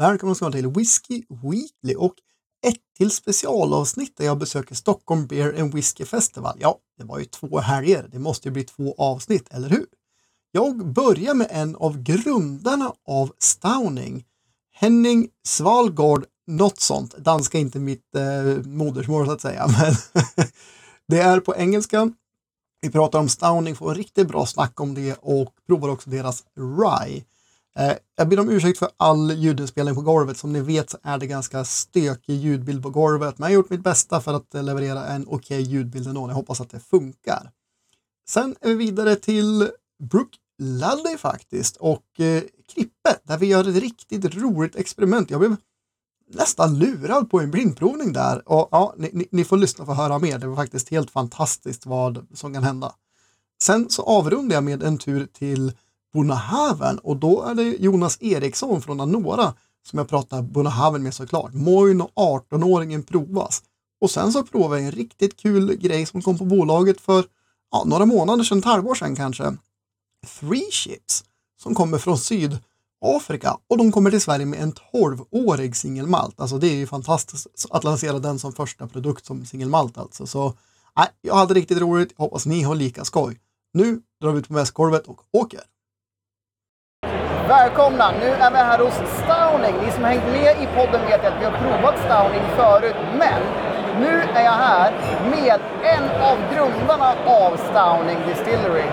Välkomna ska till Whiskey Weekly och ett till specialavsnitt där jag besöker Stockholm Beer and Whiskey Festival. Ja, det var ju två helger. Det måste ju bli två avsnitt, eller hur? Jag börjar med en av grundarna av Stowning. Henning Svalgård, något sånt. Danska är inte mitt eh, modersmål så att säga, men det är på engelska. Vi pratar om Stowning, får en riktigt bra snack om det och provar också deras Rye. Eh, jag ber om ursäkt för all ljudinspelning på golvet. Som ni vet så är det ganska stökig ljudbild på golvet, men jag har gjort mitt bästa för att eh, leverera en okej okay ljudbild ändå. Jag hoppas att det funkar. Sen är vi vidare till Brook Luddy faktiskt och eh, Krippe där vi gör ett riktigt roligt experiment. Jag blev nästan lurad på en blindprovning där och ja, ni, ni, får lyssna för att höra mer. Det var faktiskt helt fantastiskt vad som kan hända. Sen så avrundar jag med en tur till Bonahaven och då är det Jonas Eriksson från Anora som jag pratar Bonahaven med såklart. Moin och 18-åringen provas. Och sen så provar jag en riktigt kul grej som kom på bolaget för ja, några månader sedan, ett halvår sedan kanske. Three Ships som kommer från Sydafrika och de kommer till Sverige med en 12-årig singelmalt. Alltså det är ju fantastiskt att lansera den som första produkt som singelmalt alltså. Så nej, jag hade riktigt roligt. Hoppas ni har lika skoj. Nu drar vi ut på västgolvet och åker. Välkomna! Nu är vi här hos Stauning. Ni som har hängt med i podden vet att vi har provat Stauning förut, men nu är jag här med en av grundarna av Stauning Distillery.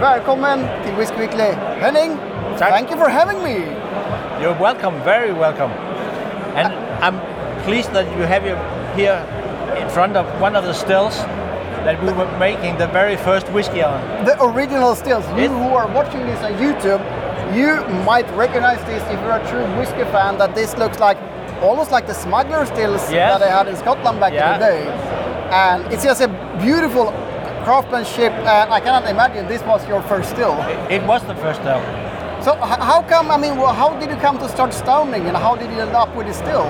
Välkommen till Whisky Weekly, Henning! Tack. Thank you for having me! You're welcome, very welcome. And I'm pleased that you have you here in front of one of the stills that we were making the very first whiskey on. The original stills. You It- who are watching this on YouTube, you might recognize this if you're a true whiskey fan. That this looks like almost like the smuggler stills Yes. that they had in Scotland back in the day. And it's just a beautiful craftsmanship. And I cannot imagine this was your first still. It was the first still. So how come? I mean, well, how did you come to start stoning, and how did you end up with this still?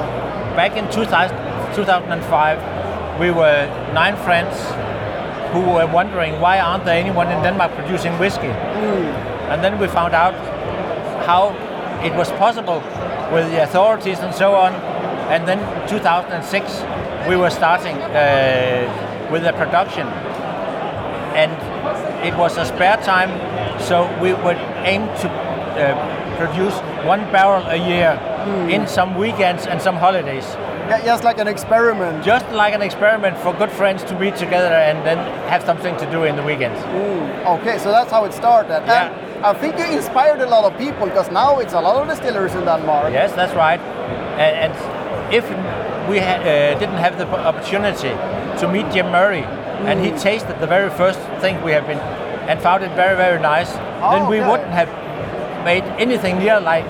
Back in 2000, 2005, we were nine friends who were wondering why aren't there anyone in Denmark producing whiskey? Mm. And then we found out how it was possible with the authorities and so on. And then 2006, we were starting uh, with the production. And it was a spare time, so we would aim to uh, produce one barrel a year in some weekends and some holidays. Yeah, just like an experiment. Just like an experiment for good friends to be together and then have something to do in the weekends. Okay, so that's how it started. Yeah. And I think you inspired a lot of people because now it's a lot of distilleries in Denmark. Yes, that's right. And, and if we ha- uh, didn't have the opportunity to meet Jim Murray, and he tasted the very first thing we have been, and found it very, very nice, then we okay. wouldn't have made anything near like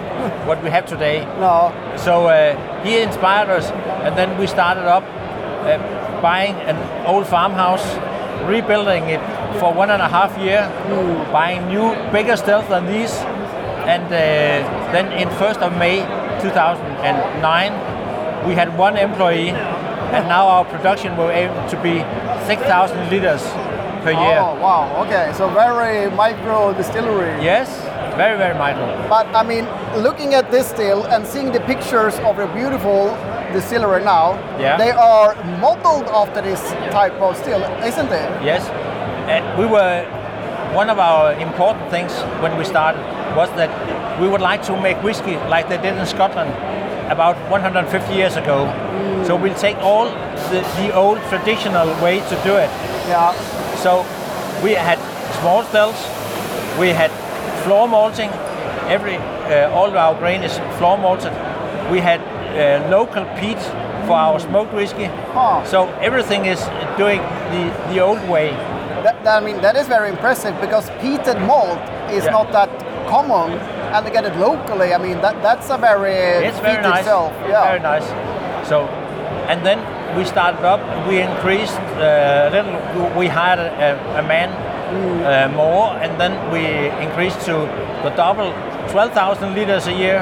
what we have today. No. So uh, he inspired us, and then we started up uh, buying an old farmhouse, rebuilding it for one and a half year, buying new, bigger stills than these, and uh, then in 1st of May 2009, we had one employee, and now our production will aim to be 6,000 liters per year. Oh wow. Okay, so very micro distillery. Yes, very, very micro. But I mean, looking at this still and seeing the pictures of your beautiful distillery now, Yeah. they are modeled after this type of still, isn't it? Yes, and we were one of our important things when we started was that we would like to make whiskey like they did in Scotland about 150 years ago. So we'll take all the, the old traditional way to do it. Yeah. So we had small stills, we had floor malting. Every uh, all of our grain is floor malted. We had uh, local peat for our smoked whiskey. Huh. So everything is doing the, the old way. That, that- I mean, that is very impressive because peated malt is Yeah. not that common, and to get it locally, I mean, that that's a very It's very nice. itself. Yeah. Very nice. So, and then we started up. We increased uh, a little. We hired a, a man uh, more, and then we increased to the double, twelve thousand liters a year.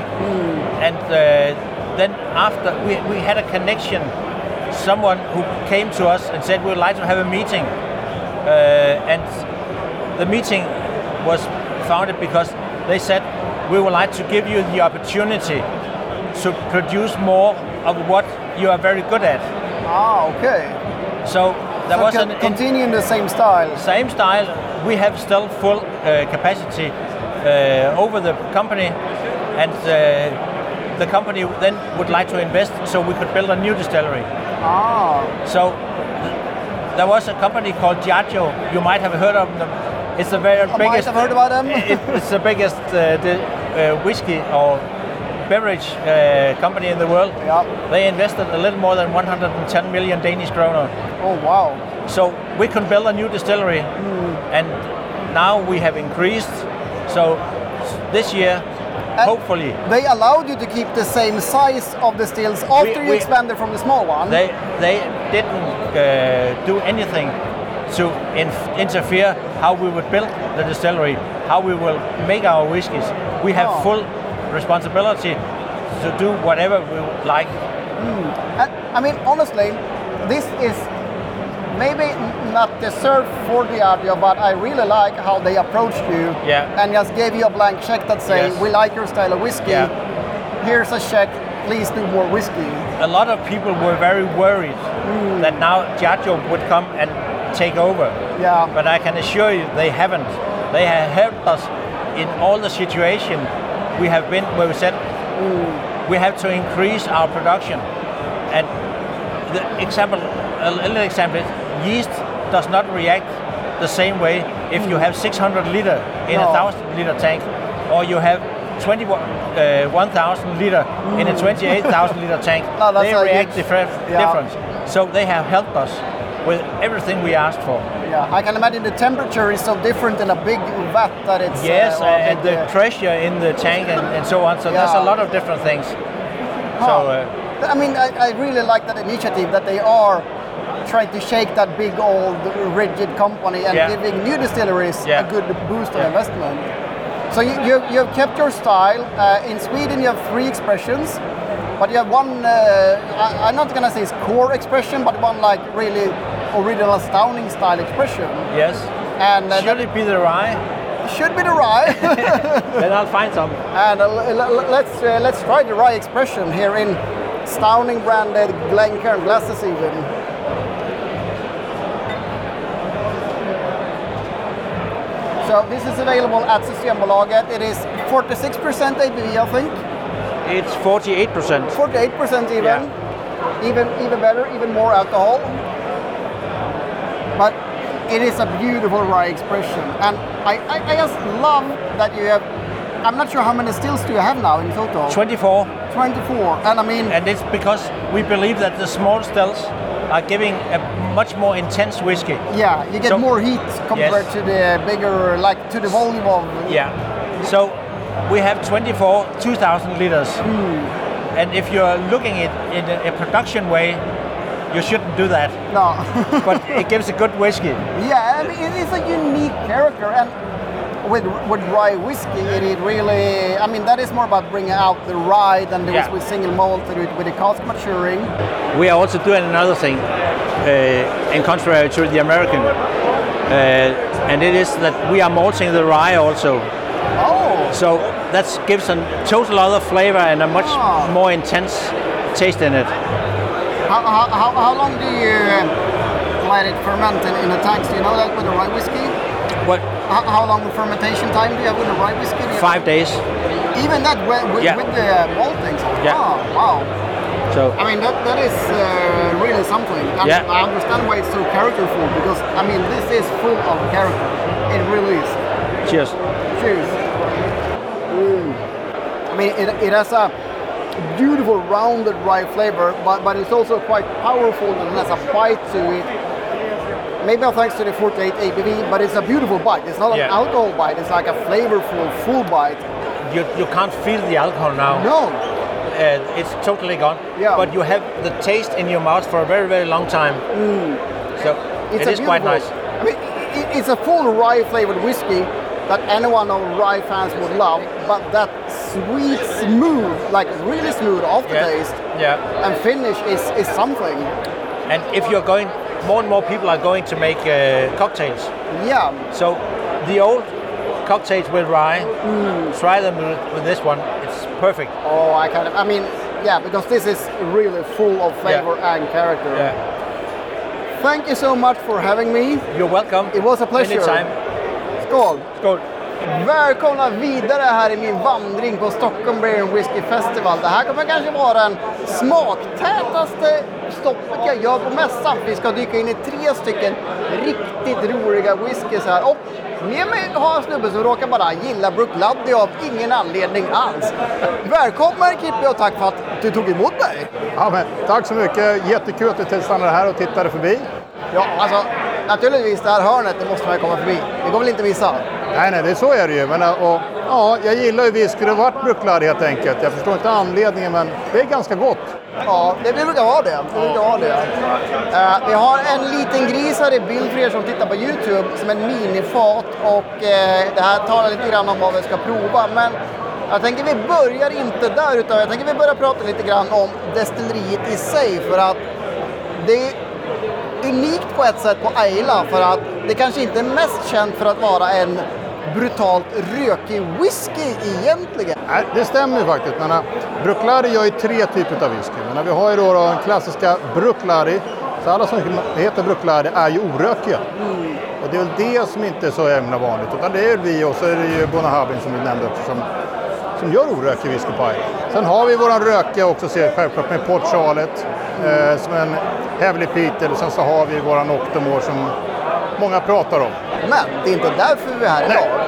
And uh, then after we, we had a connection, someone who came to us and said we'd like to have a meeting, and the meeting was founded because they said we would like to give you the opportunity to produce more of what you are very good at. Ah, okay. So there So was an in- the same style. same style. We have still full uh, capacity uh, over the company, and uh, the company then would like to invest so we could build a new distillery. Ah, So there was a company called Giaggio. You might have heard of them. It's the very I biggest. have heard about them. it- it's the biggest uh, the, uh, whiskey or beverage uh, company in the world. Yeah. They invested a little more than 110 million Danish kroner. oh wow. So we can build a new distillery, and now we have increased. So this year, hopefully, They allowed you to keep the same size of the stills after you we- expanded from the small one. they they didn't uh, do anything to inf- interfere how we would build the distillery, how we will make our whiskies. We have Oh. full responsibility to do whatever we like. And, I mean, honestly, this is maybe not deserved for the Diageo, but I really like how they approached you Yeah. and just gave you a blank check that say, Yes. "We like your style of whiskey. Yeah. Here's a check. Please do more whiskey." A lot of people were very worried mm. that now Giaggio would come and take over. Yeah. But I can assure you they haven't. They have helped us in all the situation we have been where we said mm. we have to increase our production. And the example, a little example, is yeast does not react the same way if you mm. have 600 liter in No. a 1000 liter tank or you have 21 uh, 1000 liter in a 28,000 liter tank. No, they react different, yeah. different. So they have helped us with everything we asked for. Yeah, I can imagine the temperature is so different in a big vat that it's. Yes, uh, and big, the uh, pressure in the tank and, and so on. So there's a lot of different things. So uh, I mean, I, I really like that initiative that they are trying to shake that big old rigid company and Yeah. giving new distilleries Yeah. a good boost of Yeah. investment. So you, you, you have kept your style. Uh, in Sweden, you have three expressions, but you have one. Uh, I, I'm not gonna say it's core expression, but one like really original, astounding style expression. yes, And uh, should it be the rye? should be the rye. then I'll find some. And uh, let's uh, let's try the rye expression here in Stowning branded Glencairn glasses even. So this is available at Systembolaget. It is 46% ABV, I think. It's 48%. 48% even. Yeah. Even even better, even more alcohol. But it is a beautiful rye expression. And I, I, I just love that you have I'm not sure how many stills do you have now in total? 24, 24. And I mean, and it's because we believe that the small stills are giving a much more intense whiskey. yeah, you get So- more heat compared Yes. to the bigger, like to the volume of. Yeah. So we have 24 2,000 liters. Hmm. And if you're looking at it in a, production way, you shouldn't do that. No. But it gives a good whiskey. yeah, I mean, it is a unique character. And with with rye whiskey, it, it really, I mean, that is more about bringing out the rye than there Yeah. with single malt it with the cask maturing. We are also doing another thing, uh, in contrary to the American, uh, and it is that we are malting the rye also. Oh, So that gives a total other flavor and a much Ah. more intense taste in it. how, how, how, long do you uh, let it ferment in, in a tank? Do you know that with the rye whiskey? How, how long fermentation time do you have with the rye whiskey? Five days. Even that with, with, Yeah. with the malting. Yeah. Oh, wow. So I mean, that, that is uh, really something. I, Yeah. I understand why it's so characterful because, I mean, this is full of character. It really is. cheers. Cheers. Mm. I mean, it, it has a beautiful rounded rye flavor, but, but it's also quite powerful and has a bite to it. Maybe thanks to the 48 ABV, but it's a beautiful bite. It's not an alcohol bite, it's like a flavorful, full bite. You, you can't feel the alcohol now. No, Uh, it's totally gone. Yeah. But you have the taste in your mouth for a very, very long time. So It's it is quite nice. I mean, it's a full rye flavored whiskey that anyone of rye fans would love, but that sweet, smooth, like really smooth aftertaste Yeah. and finish is, is something. And if you're going, more and more people are going to make uh, cocktails. Yeah, So the old cocktails with rye, Mm. try them with, this one. It's perfect. oh, I kind of, I mean, Yeah, because this is really full of flavor and character. Yeah. Thank you so much for having me. You're welcome. It was a pleasure. Anytime. Skål! Skål. Välkomna vidare här i min vandring på Stockholm Beer and Whiskey Festival. Det här kommer kanske vara den smaktätaste stoppet jag gör på mässan. Vi ska dyka in i tre stycken riktigt roliga whiskys här. Och med mig har jag en snubbe som råkar bara gilla Brooklady av ingen anledning alls. Välkommen Kippe och tack för att du tog emot mig. Ja, men, tack så mycket. Jättekul att du stannade här och tittade förbi. Ja, alltså naturligtvis det här hörnet, det måste man ju komma förbi. Det går väl inte att missa. Nej, nej, det, så är det ju. Men, och, ja, jag gillar ju varit Brooklady helt enkelt. Jag förstår inte anledningen, men det är ganska gott. Ja, det brukar vara det. det, brukar vara det. Eh, vi har en liten gris här i bild för er som tittar på Youtube som en minifat och eh, det här talar lite grann om vad vi ska prova. Men jag tänker vi börjar inte där utan jag tänker vi börjar prata lite grann om destilleriet i sig för att det är unikt på ett sätt på Ayla för att det kanske inte är mest känt för att vara en brutalt rökig whisky egentligen. Nej, det stämmer ju faktiskt. Men, Brooklady gör ju tre typer av whisky. Men vi har ju då, den klassiska Brooklady. Så alla som heter Brooklady är ju orökiga. Och det är väl det som inte är så himla vanligt. Utan det är vi och så är det ju Bonahabin som vi nämnde också som, som gör orökig whisky på Island. Sen har vi våran rökiga också ser självklart med Port Charlotte eh, som en Heavily Peated och sen så har vi våran Octomore som många pratar om. Men det är inte därför vi är här idag.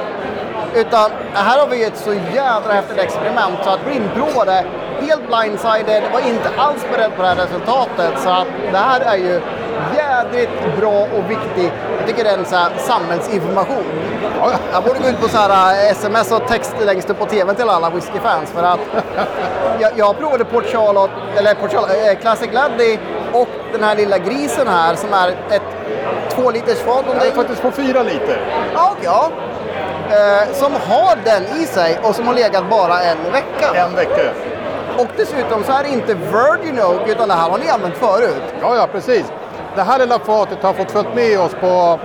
Utan här har vi ett så jädra häftigt experiment så att vi inprovade helt blindsided, var inte alls beredd på det här resultatet. Så att det här är ju jädrigt bra och viktig, jag tycker det är en så här samhällsinformation. Ja, Jag borde gå ut på så här eh, sms och text längst upp på tvn till alla whiskyfans för att jag, jag provade Port Charlotte, eller Port Charlotte, eh, Classic Laddie och den här lilla grisen här som är ett två liters fat. är faktiskt på fyra liter. Ja, ja. Eh, som har den i sig och som har legat bara en vecka. En vecka. Och dessutom så är det inte Virgin Oak utan det här har ni använt förut. Ja, ja, precis. Det här lilla fatet har fått följt med oss på,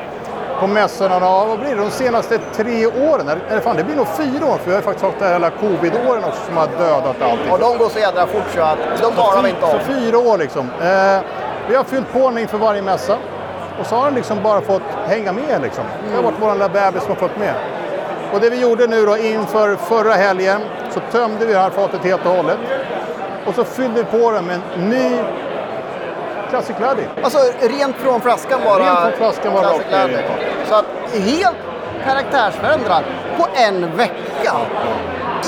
på mässorna vad blir det, de senaste tre åren. Eller, fan, det blir nog fyra år, för vi har faktiskt haft det här hela covid-åren också som har dödat allting. Och de går så jädra fort så att de talar vi inte om. Så fyra år liksom. Eh, vi har fyllt på inför varje mässa. Och så har den liksom bara fått hänga med liksom. Det har varit vår lilla bebis som har följt med. Och det vi gjorde nu då inför förra helgen så tömde vi det här fatet helt och hållet. Och så fyllde vi på den med en ny Classic Laddie. Alltså rent från flaskan bara. Rent från flaskan bara rakt ner i Laddie. Så att helt karaktärsförändrad på en vecka.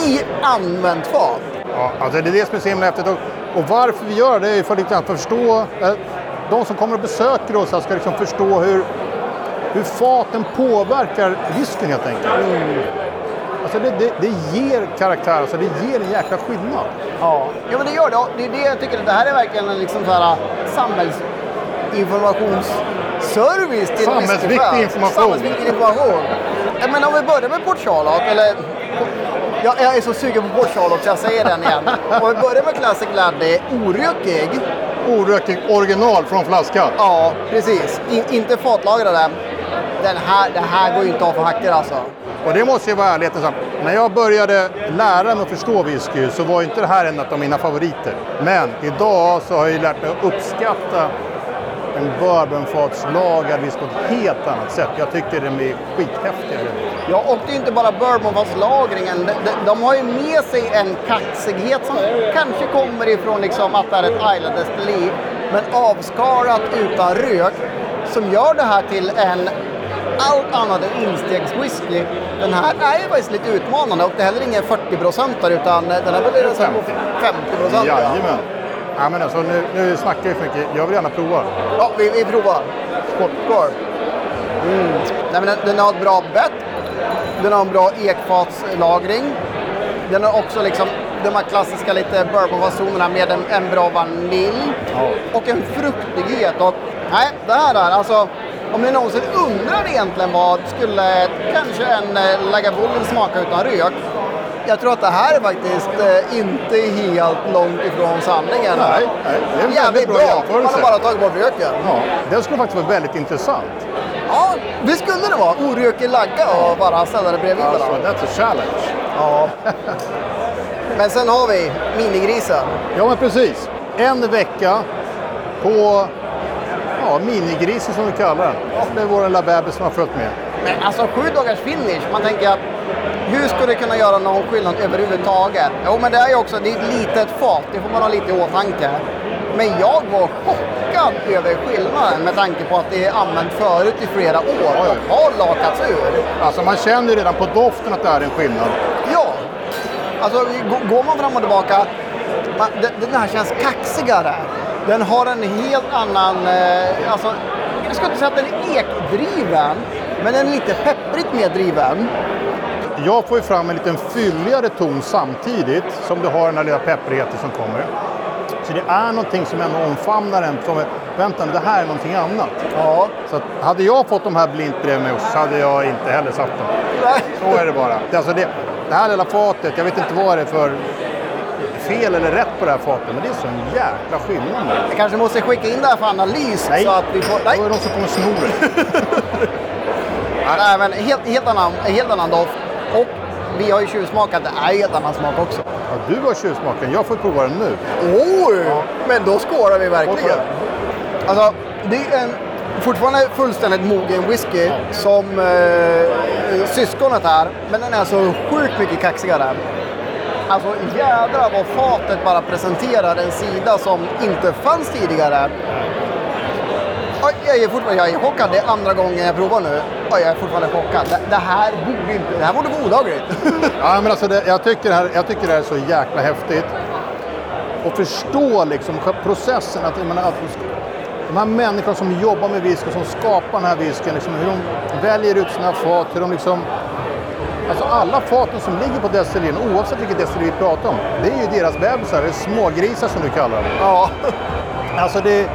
I använt fat. Ja, alltså det är det som är så himla häftigt. Och, och varför vi gör det är för att förstå. Eh, de som kommer och besöker oss ska liksom förstå hur, hur faten påverkar whiskyn helt enkelt. Alltså det, det, det ger karaktär, alltså det ger en jäkla skillnad. Ja. ja, men det gör det. Det är det jag tycker. Det här är verkligen en liksom så här samhällsinformationsservice till Samhällsviktig information. Samhällsviktig information. Men om vi börjar med Port Charlotte, eller... Jag, jag är så sugen på Port Charlotte så jag säger den igen. Om vi börjar med Classic Laddie, orökig. Orökig original från flaskan. Ja, precis. In, inte fatlagrade. Den här, det här går ju inte av för hackor alltså. Och det måste jag vara ärligheten sagt. När jag började lära mig att förstå whisky så var inte det här en av mina favoriter. Men idag så har jag ju lärt mig att uppskatta en bourbonfatslagad whisky på ett helt annat sätt. Jag tycker den är skithäftig. Ja, och det är inte bara bourbonfatslagringen. De, de, de har ju med sig en kaxighet som kanske kommer ifrån liksom att det är ett island destilleri, men avskalat utan rök, som gör det här till en allt annat än instegswhisky. Den här är ju faktiskt lite utmanande och det är heller ingen 40 procentare utan den är väl nästan på 50 procent. Ja. Jajamän. Ja, men alltså, nu, nu snackar vi för mycket. Jag vill gärna prova. ja, vi, vi provar. Skål. Mm. Nej, men den, den har ett bra bett. Den har en bra ekfatslagring. Den har också liksom de här klassiska lite bourbonfasonerna med en, en bra vanilj och en fruktighet. Och, nej, det här är alltså, om ni någonsin undrar egentligen vad skulle kanske en eh, Lagavulin smaka utan rök? Jag tror att det här är faktiskt eh, inte helt långt ifrån sanningen. Nej, nej, det är en Jävligt bra bra. Man har bara tagit bort röken. Ja, den skulle faktiskt vara väldigt intressant. Ja, det skulle det vara. Orökig lagga och bara ställa det bredvid Alltså, varandra. that's a challenge. Ja. Men sen har vi minigrisen. Ja, men precis. En vecka på ja, minigrisen som vi kallar den. Det är vår lilla bebis som har följt med. Men alltså sju dagars finish, man tänker att hur skulle det kunna göra någon skillnad överhuvudtaget? Jo, men det är ju också det är ett litet fat, det får man ha lite i åtanke. Men jag var chockad över skillnaden med tanke på att det är använt förut i flera år och har lakats ur. Alltså man känner ju redan på doften att det är en skillnad. Ja, alltså går man fram och tillbaka, man, den här känns kaxigare. Den har en helt annan, eh, alltså jag skulle inte säga att den är ekdriven, men den är lite pepprigt mer driven. Jag får ju fram en liten fylligare ton samtidigt som du har den här lilla pepprigheten som kommer. Så det är någonting som ändå omfamnar en. Som, vänta det här är någonting annat. Ja. Så att, hade jag fått de här blint bredvid mig så hade jag inte heller satt dem. Så är det bara. Det, alltså det, det här lilla fatet, jag vet inte vad det är för fel eller rätt på det här fatet, men det är så en jäkla skillnad. nu. Jag kanske måste skicka in det här för analys Nej, så att vi får... då är det någon som kommer sno det. Nej, men helt, helt, annan, helt annan doft. Och vi har ju tjuvsmakat, det är helt annan smak också. Ja, du har tjuvsmaken, jag får prova den nu. Oj! Men då skålar vi verkligen. Alltså, det är en fortfarande fullständigt mogen whisky som eh, syskonet här. Men den är så sjukt mycket kaxigare. Alltså jädrar vad fatet bara presenterar en sida som inte fanns tidigare. Jag är fortfarande jag är chockad. Det är andra gången jag provar nu. Jag är fortfarande chockad. Det, det här borde inte... Det här borde vara olagligt. Ja, men alltså det, jag, tycker det här, jag tycker det här är så jäkla häftigt. Och förstå liksom processen. Att, jag menar, att de här människorna som jobbar med whisky, som skapar den här whiskyn, liksom, hur de väljer ut sina fat, hur de liksom... Alltså alla faten som ligger på destilleringen, oavsett vilket destilleri vi pratar om, det är ju deras bebisar, eller smågrisar som du kallar dem. ja. Alltså det...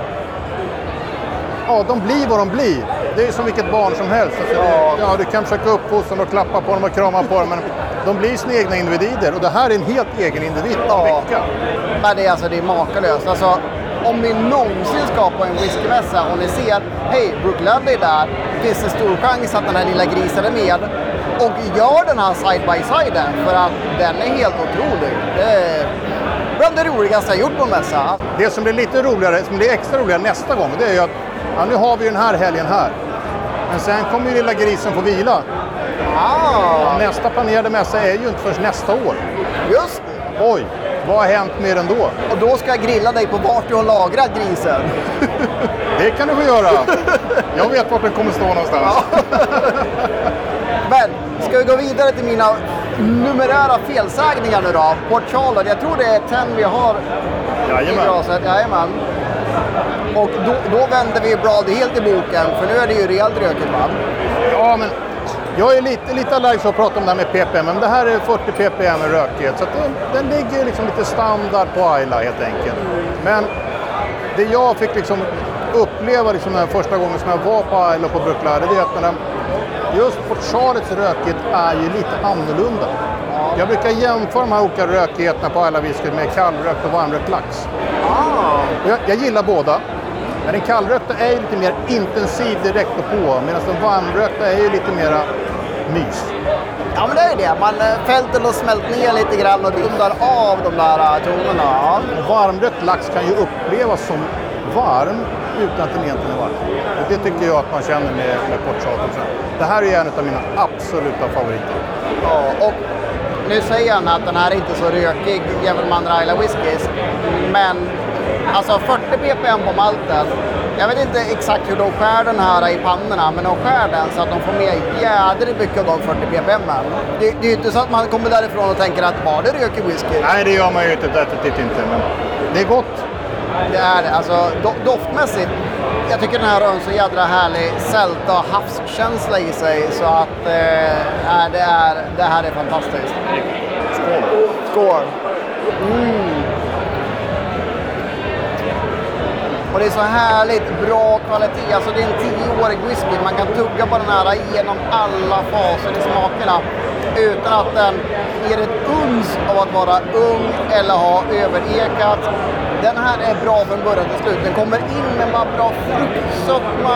Ja, de blir vad de blir. Det är som vilket barn som helst. Alltså det, ja, du kan försöka uppfostra dem och klappa på dem och krama på dem, men de blir sina egna individer. Och det här är en helt egen individ på en Ja. vecka. Men det är alltså det är makalöst. Alltså, om ni någonsin ska på en whiskymässa och ni ser, hej, Brook Ludley är där, finns det stor chans att den här lilla grisen är med. Och gör den här side by side för att den är helt otrolig. Det är bland det roligaste jag gjort på en mässa. Det som blir lite roligare, som blir extra roligare nästa gång, det är ju att ja, nu har vi den här helgen här. Men sen kommer ju lilla grisen få vila. Ah, Nästa planerade mässa är ju inte förrän nästa år. just det. Oj, vad har hänt med den då? Och då ska jag grilla dig på vart du har lagrat grisen. Det kan du få göra. Jag vet vart den kommer stå någonstans. Men, ska vi gå vidare till mina numerära felsägningar nu då? Port Charlotte, jag tror det är 10 vi har i Jajamän. glaset. Jajamän. Och då, då vänder vi bladet helt i boken, för nu är det ju rejält rökigt va? Ja, men jag är lite, lite allergisk att prata om det här med ppm, men det här är 40 ppm i rökighet. Så den, den ligger liksom lite standard på Ayla helt enkelt. Men det jag fick liksom uppleva liksom den första gången som jag var på Ayla och på Bruklare, det är att den här, just Port Charlottes rökighet är ju lite annorlunda. Jag brukar jämföra de här olika rökigheterna på Ayla whisky med kallrökt och varmrökt lax. Och Jag, jag gillar båda. Men den kallrökta är ju lite mer intensiv direkt och på medan den varmrökta är ju lite mera mys. Ja men det är det. Man, eh, fälten har smält ner lite grann och rundar av de där eh, tonerna. Ja. Och varmrökt lax kan ju upplevas som varm utan att den egentligen är varm. Och det tycker jag att man känner med, med Port Charlotte också. Det här är en av mina absoluta favoriter. Ja, och nu säger han att den här är inte så rökig jämfört med andra Isla whiskys. Men alltså 40 ppm på malten. Jag vet inte exakt hur de skär den här i pannorna, men de skär den så att de får med jädrigt mycket av de 40 ppm. Det, det är ju inte så att man kommer därifrån och tänker att var det rökig whisky? Nej, det gör man ju inte, definitivt inte. Men det är gott. Det är det. Alltså do, doftmässigt. Jag tycker den här har en så jädra härlig sälta och havskänsla i sig så att eh, det, är, det här är fantastiskt. Skål! Skål! Mm. Och det är så härligt bra kvalitet. Alltså det är en tioårig whisky. Man kan tugga på den här genom alla faser i smakerna utan att den ger ett uns av att vara ung eller ha överekat. Den här är bra från början till slut. Den kommer in med bara bra fruktsötma.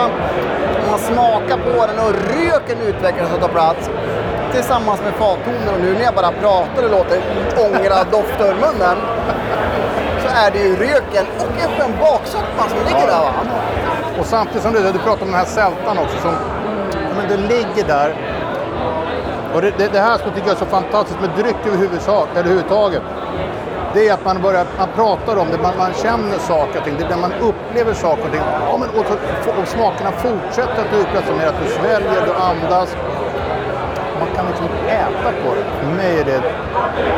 Man smakar på den och röken utvecklas och tar plats. tillsammans med fattoner och nu när jag bara pratar och låter ångra dofta ur munnen. Så är det ju röken och en skön baksoppa som ligger där va. Och samtidigt som du, du pratar om den här sältan också som men det ligger där. Och det, det, det här som jag tycker är så fantastiskt med dryck överhuvudtaget, överhuvudtaget det är att man, börjar, man pratar om det, man, man känner saker och ting, det är man upplever saker och ting. Ja, men, och, så, och smakerna fortsätter att utvecklas mer, att du sväljer, du andas. Man kan liksom äta på det. För mig är det,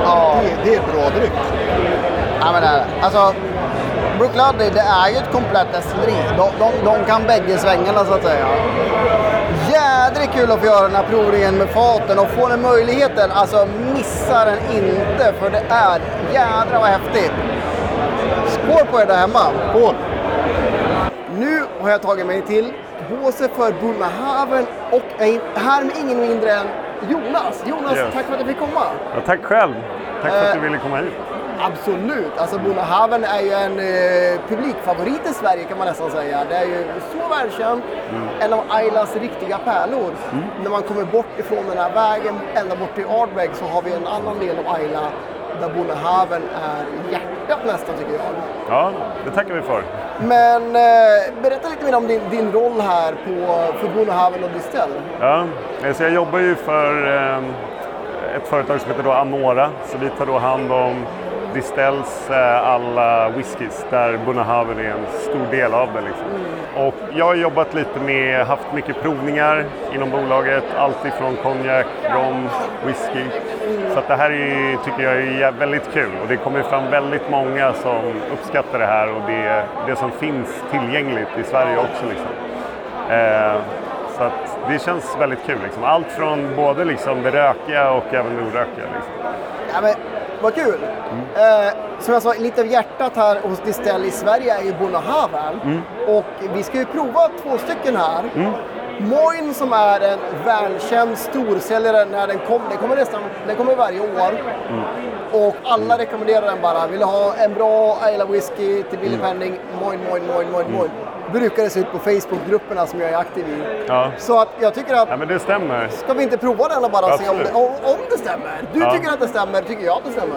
ja. det, det är bra dryck. Ja, men det är Alltså, Brookladdy, det är ju ett komplett destilleri. De, de, de kan bägge svängarna så att säga. Jädrigt kul att få göra den här provningen med faten och få den möjligheten. Alltså missa den inte för det är jädra vad häftigt. Skål på er där hemma. Skål! Nu har jag tagit mig till båset för Bunnahaven och är här med ingen mindre än Jonas. Jonas, Yes. tack för att du fick komma. Ja, tack själv. Tack för att du Eh, ville komma hit. Absolut. Alltså Bonnehaven är ju en eh, publikfavorit i Sverige kan man nästan säga. Det är ju så välkänt. En av Aylas riktiga pärlor. När man kommer bort ifrån den här vägen ända bort till Ardbeg så har vi en annan del av Ayla där Bonnehaven är hjärtat nästan tycker jag. Ja, det tackar vi för. Men eh, berätta lite mer om din, din roll här på, för Bonnehaven och Distell. Ja, eh, så jag jobbar ju för eh, ett företag som heter då Anora. Så vi tar då hand om Distells eh, alla whiskys där Bunnahaven är en stor del av det. Liksom. Och jag har jobbat lite med, haft mycket provningar inom bolaget. Allt ifrån konjak, rom, whisky. Så att det här är, tycker jag är väldigt kul och det kommer fram väldigt många som uppskattar det här och det, det som finns tillgängligt i Sverige också. Liksom. Eh, så att det känns väldigt kul. Liksom. Allt från både liksom det rökiga och även det orökiga. Liksom. Ja, men, vad kul! Eh, som jag sa, lite av hjärtat här hos Distell i Sverige är ju Bonnehaven. Och vi ska ju prova två stycken här. Moin som är en välkänd storsäljare när den kommer. Den kommer nästan den kommer varje år. Och alla rekommenderar den bara. Vill du ha en bra Ayla whisky till billig penning? Moin, moin, moin, moin, moin. Brukar det se ut på Facebookgrupperna som jag är aktiv i. Ja. Så att jag tycker att ja, men det stämmer. Ska vi inte prova den och bara se om Absolut. det, om, om det stämmer? Du Ja. tycker att det stämmer, tycker jag att det stämmer.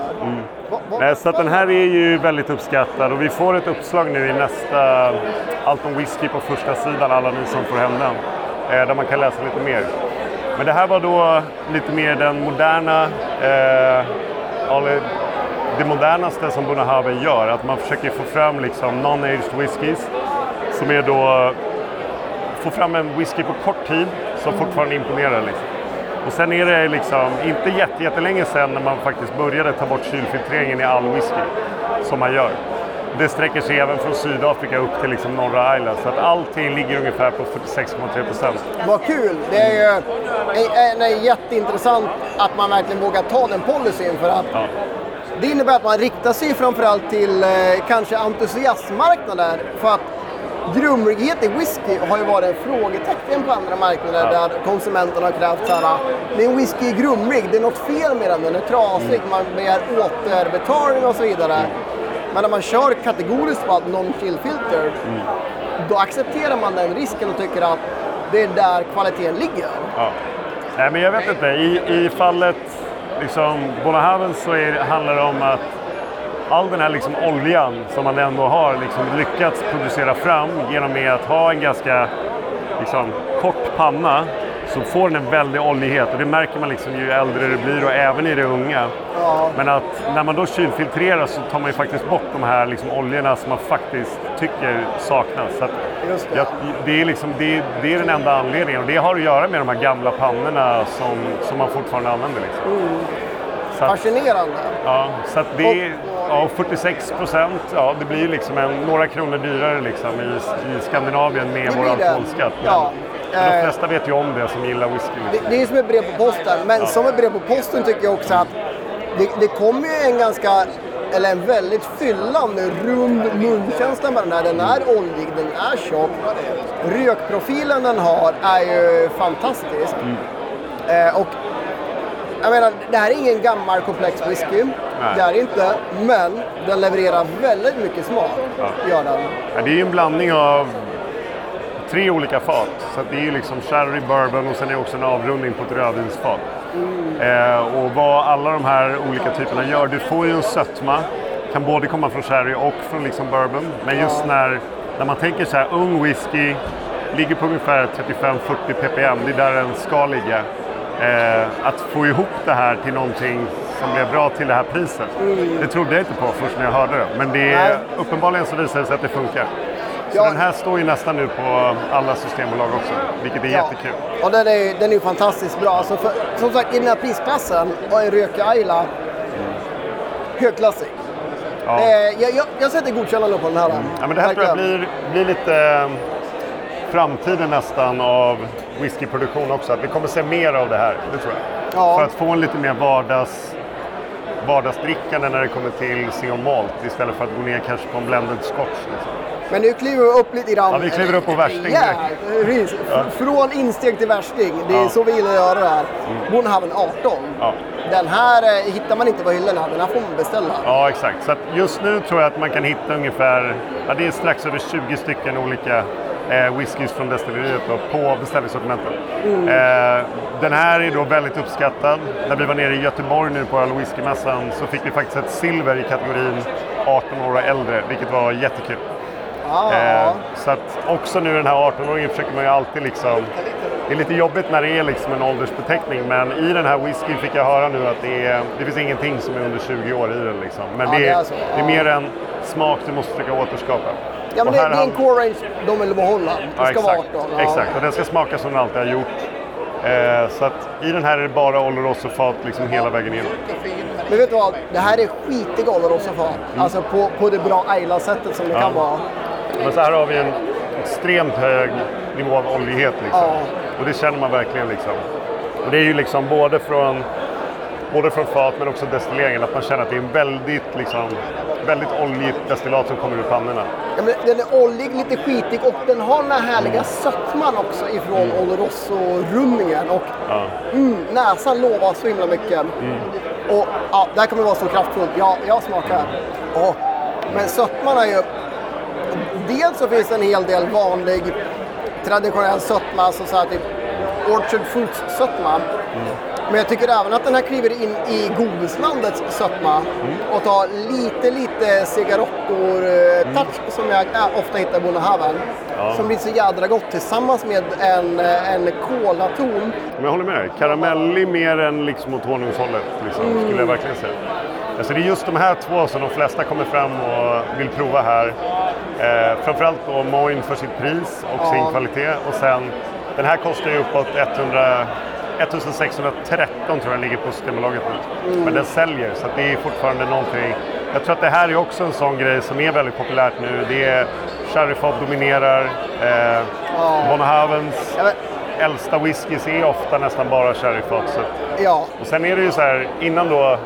Va- va- Nej, så att den här är ju väldigt uppskattad och vi får ett uppslag nu i nästa Allt om whisky på första sidan, alla ni som får hem den. Eh, där man kan läsa lite mer. Men det här var då lite mer den moderna, eh, det modernaste som Bunnahaven gör. Att man försöker få fram liksom non-aged whiskys som är då få fram en whisky på kort tid som fortfarande imponerar. Liksom. Och sen är det liksom inte jätte, jättelänge sedan när man faktiskt började ta bort kylfiltreringen i all whisky som man gör. Det sträcker sig även från Sydafrika upp till liksom norra Island så att allting ligger ungefär på 46,3 procent. Vad kul! Det är ju en, en, jätteintressant att man verkligen vågar ta den policyn för att Ja. det innebär att man riktar sig framförallt till eh, kanske entusiastmarknader för att grumlighet i whisky har ju varit en frågetecken på andra marknader Ja. där konsumenterna har krävt så här, min whisky är grumlig, det är något fel med den, den är trasig, man begär återbetalning och så vidare. Men när man kör kategoriskt på att non-chill filter, då accepterar man den risken och tycker att det är där kvaliteten ligger. Ja. Nej, men jag vet inte. I, i fallet liksom, Bonnehaven så är, handlar det om att all den här liksom, oljan som man ändå har liksom, lyckats producera fram genom att ha en ganska liksom, kort panna så får den en väldig oljighet och det märker man liksom ju äldre det blir och även i det unga. Ja. Men att när man då kylfiltrerar så tar man ju faktiskt bort de här liksom oljorna som man faktiskt tycker saknas. Så det. jag, det, är liksom, det, det är den enda anledningen och det har att göra med de här gamla pannorna som, som man fortfarande använder. Liksom. Att, Fascinerande. ja, så det är ja, 46 procent, ja, det blir liksom en, några kronor dyrare liksom i, i Skandinavien med Det vår det. alkoholskatt. Ja. men de Eh. flesta vet ju om det som gillar whisky. Det, Liksom. det är ju som ett brev på posten, men som ett brev på posten tycker jag också att det, det kommer ju en ganska, eller en väldigt fyllande, rund munkänsla med den här. Den är oljig, den är tjock. Rökprofilen den har är ju fantastisk. Eh, och jag menar, det här är ingen gammal komplex whisky. Det är inte, men den levererar väldigt mycket smak. Gör den. Ja, det är ju en blandning av tre olika fat. Så att det är ju liksom sherry, bourbon och sen är det också en avrundning på ett rödvinsfat. Eh, och vad alla de här olika typerna gör, du får ju en sötma, kan både komma från sherry och från liksom bourbon. Men just när, när man tänker så här, ung whisky, ligger på ungefär 35-40 ppm, det är där den ska ligga. Eh, att få ihop det här till någonting som blev bra till det här priset, det trodde jag inte på först när jag hörde det. Men det är, uppenbarligen så visar det sig att det funkar. Så Ja. den här står ju nästan nu på alla systembolag också, vilket är jättekul. Och den är, den är ju fantastiskt bra. Alltså för, som sagt, i den här prisklassen och en rökig Ayla, högklassig. Ja. Eh, jag, jag, jag sätter godkännande på den här. Ja, men det här tror jag blir, blir lite framtiden nästan av whiskyproduktion också. Att vi kommer se mer av det här, det tror jag. Ja. För att få en lite mer vardags, vardagsdrickande när det kommer till single malt istället för att gå ner kanske på en blended scotch. Liksom. Men nu kliver vi upp lite grann. Ja, vi kliver upp på värsting Ja, direkt. precis. Från insteg till värsting. Det är Ja. Mm. så vi gillar att göra det här. Bonhaven 18. Ja. Den här eh, hittar man inte på hyllorna. Den här får man beställa. Ja, exakt. Så just nu tror jag att man kan hitta ungefär, ja, det är strax över 20 stycken olika eh, whiskys från destilleriet då, på beställningssortimentet. Eh, den här är då väldigt uppskattad. När vi var nere i Göteborg nu på Öl och whiskymässan så fick vi faktiskt ett silver i kategorin 18 år och äldre, vilket var jättekul. Ah, Eh, så att också nu den här 18-åringen försöker man ju alltid liksom... Det är lite jobbigt när det är liksom en åldersbeteckning men i den här whiskyn fick jag höra nu att det, är, det finns ingenting som är under 20 år i den. Liksom. Men Ja, det, det är, är så. det är mer en smak du måste försöka återskapa. Ja, men det, det är en core range de vill behålla. Det Ja, ska vara exakt. 18. Ja. Exakt, och den ska smaka som den alltid har gjort. Eh, så att i den här är det bara Oloroso-fat liksom hela vägen in. Men vet du vad? Det här är skitiga Oloroso-fat. Alltså på, på det bra Ayla-sättet som det Mm. Ja. kan vara. Men så här har vi en extremt hög nivå av oljighet. Liksom. Ja. Och det känner man verkligen. Liksom. Och det är ju liksom både från, både från fat men också destilleringen. Att man känner att det är en väldigt, liksom, väldigt oljigt destillat som kommer ur pannorna. Ja, men den är oljig, lite skitig och den har den här härliga Mm. sötman också ifrån Oloroso-rummingen. Och Ja. mm, näsan lovar så himla mycket. Mm. Och ja, det här kommer vara så kraftfullt. Ja, jag smakar. Åh, men sötman är ju... Dels så finns det en hel del vanlig traditionell sötma, alltså så här typ Orchard Fruits-sötma. Mm. Men jag tycker även att den här kliver in i godislandets sötma Mm. och tar lite, lite cigarettor-touch som jag ofta hittar i Bonnehaven. Ja. Som blir så jädra gott tillsammans med en, eh, en kolaton. Men jag håller med dig. Karamellig mer än liksom åt honungshållet, liksom, skulle jag verkligen säga. Alltså det är just de här två som de flesta kommer fram och vill prova här. Eh, framförallt då Moin för sitt pris och Ja. sin kvalitet. Och sen, den här kostar ju uppåt 100, 1613 tror jag den ligger på Systembolaget nu. Men den säljer, så det är fortfarande någonting. Jag tror att det här är också en sån grej som är väldigt populärt nu. Det är Sherryfat dominerar. Eh, Ja, men, äldsta whiskys är ofta nästan bara sherryfat. Så. ja, Och sen är det ju så här, innan då,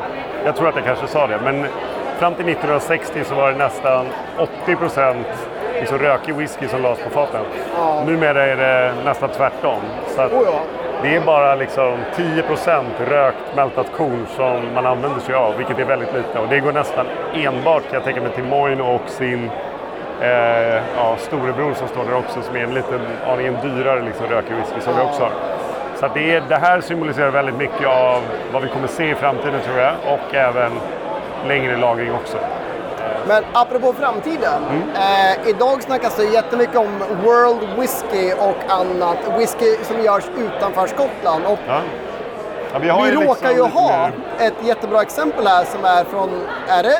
jag tror att jag kanske sa det, men fram till 1960 så var det nästan 80 procent liksom rökig whisky som lades på faten. Numera är det nästan tvärtom. Så att Oh ja det är bara liksom 10% rökt mältat korn som man använder sig av, vilket är väldigt lite. Och det går nästan enbart, kan jag tänka mig, till Moin och sin eh, ja, storebror som står där också, som är en liten aningen dyrare liksom, rökig whisky som vi också har. Så att det, är, det här symboliserar väldigt mycket av vad vi kommer se i framtiden tror jag, och även längre lagring också. Men apropå framtiden. Mm. Eh, idag snackas det jättemycket om World Whisky och annat. Whisky som görs utanför Skottland. Och Ja. Ja, vi vi ju råkar liksom ju ha mer- ett jättebra exempel här som är från, är det,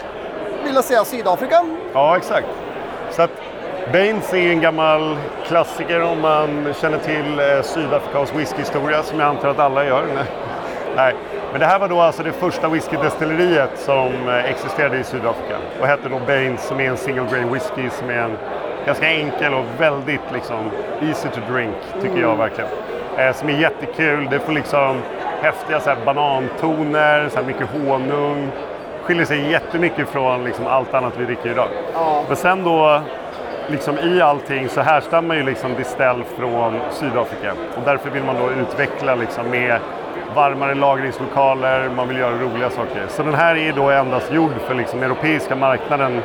vill jag säga Sydafrika? Ja, exakt. Så att Baines är en gammal klassiker om man känner till eh, Sydafrikas whiskyhistoria, som jag antar att alla gör. Nej. Men det här var då alltså det första whiskydestilleriet som eh, existerade i Sydafrika och hette då Baines som är en single grain whisky som är en ganska enkel och väldigt liksom easy to drink, tycker jag verkligen. Eh, som är jättekul. Det får liksom häftiga så här, banantoner, så här, mycket honung. Skiljer sig jättemycket från liksom, allt annat vi dricker idag. Men sen då, liksom i allting så härstammar ju liksom Distell från Sydafrika. Och därför vill man då utveckla liksom med varmare lagringslokaler, man vill göra roliga saker. Så den här är då endast gjord för liksom europeiska marknaden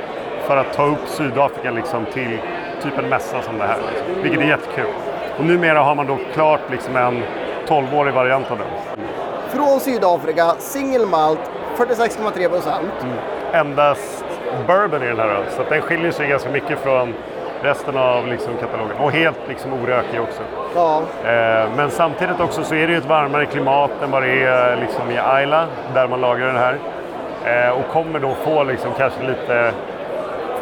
för att ta upp Sydafrika liksom till typ en mässa som det här. Liksom. Vilket är jättekul. Och numera har man då klart liksom en 12-årig variant av den. Från Sydafrika, single malt, 46,3 procent. Endast bourbon i den här öl, så den skiljer sig ganska mycket från resten av liksom, katalogen. Och helt liksom, orökig också. Ja. Eh, men samtidigt också så är det ju ett varmare klimat än vad det är liksom, i Ayla, där man lagrar den här. Eh, och kommer då få liksom, kanske lite...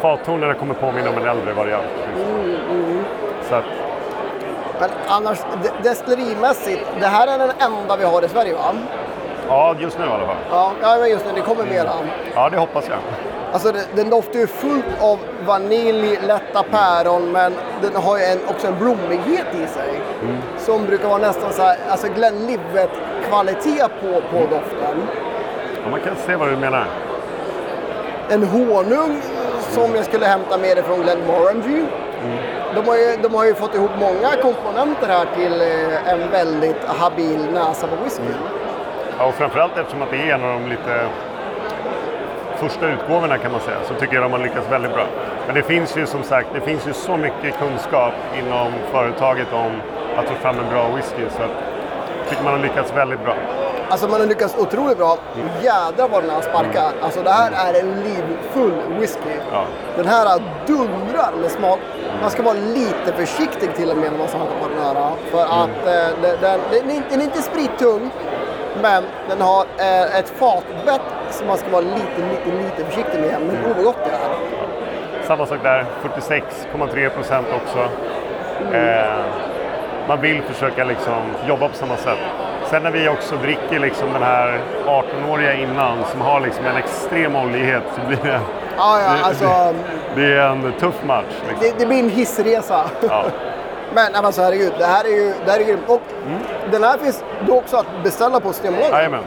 Fattonerna kommer påminna om en äldre variant. Liksom. Så att, Men annars, de- destillerimässigt, det här är den enda vi har i Sverige va? ja, just nu i alla fall. Ja, ja just nu, det kommer mera. Ja, det hoppas jag. Alltså det, den doftar ju fullt av vanilj, lätta päron, men den har ju en, också en blommighet i sig. Som brukar vara nästan så här, alltså Glenlivet-kvalitet på, på doften. Ja, man kan se vad du menar. En honung som jag skulle hämta med från Glenmorangie. De, har ju, de har ju fått ihop många komponenter här till eh, en väldigt habil näsa på whisky. Ja, och framförallt eftersom att det är en av de lite första utgåvorna kan man säga, så tycker jag de har lyckats väldigt bra. Men det finns ju som sagt, det finns ju så mycket kunskap inom företaget om att få fram en bra whisky så jag tycker man har lyckats väldigt bra. Alltså man har lyckats otroligt bra. Jädrar vad den här sparkar. Alltså det här är en livfull whisky. Ja. Den här dundrar med smak. Man ska vara lite försiktig till och med när man smakar på den här. För att eh, den, den, den, är inte, den är inte sprittung. Men den har eh, ett fatbett som man ska vara lite, lite, lite försiktig med. Men vad gott det är. Samma sak där, 46,3 procent också. Eh, man vill försöka liksom jobba på samma sätt. Sen när vi också dricker liksom den här 18-åriga innan som har liksom en extrem oljighet så blir det, Ja, ja, Det- alltså, det är en tuff match. Liksom. det, det blir en hissresa. Ja. Men alltså, herregud, det här är ju det här är grymt. Och den här finns då också att beställa på Systembolaget. Jajamän.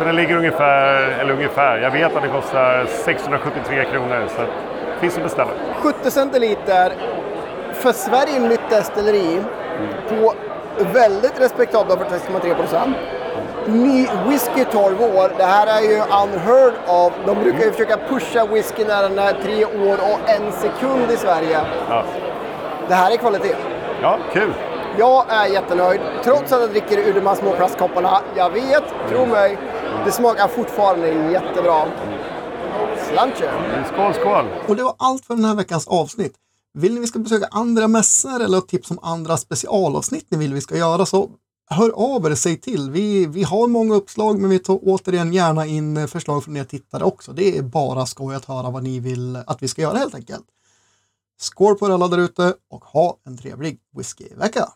Så den ligger ungefär, eller ungefär, jag vet att det kostar 673 kronor så det finns att beställa. 70 centiliter för Sverige nytt destilleri på väldigt respektabla 46,3 procent. Ny whisky 12 år. Det här är ju unheard of. De brukar ju försöka pusha whisky när den är tre år och en sekund i Sverige. Ja, Det här är kvalitet. ja kul! Jag är jättenöjd, trots att jag dricker ur de här små plastkopparna. Jag vet, tro mig, det smakar fortfarande jättebra. Slantje! Skål, skål! Och det var allt för den här veckans avsnitt. Vill ni vi ska besöka andra mässor eller ha tips om andra specialavsnitt ni vill vi ska göra så hör av er, säg till. Vi, vi har många uppslag men vi tar återigen gärna in förslag från er tittare också. Det är bara skoj att höra vad ni vill att vi ska göra helt enkelt. Skål på er alla där ute och ha en trevlig whiskyvecka!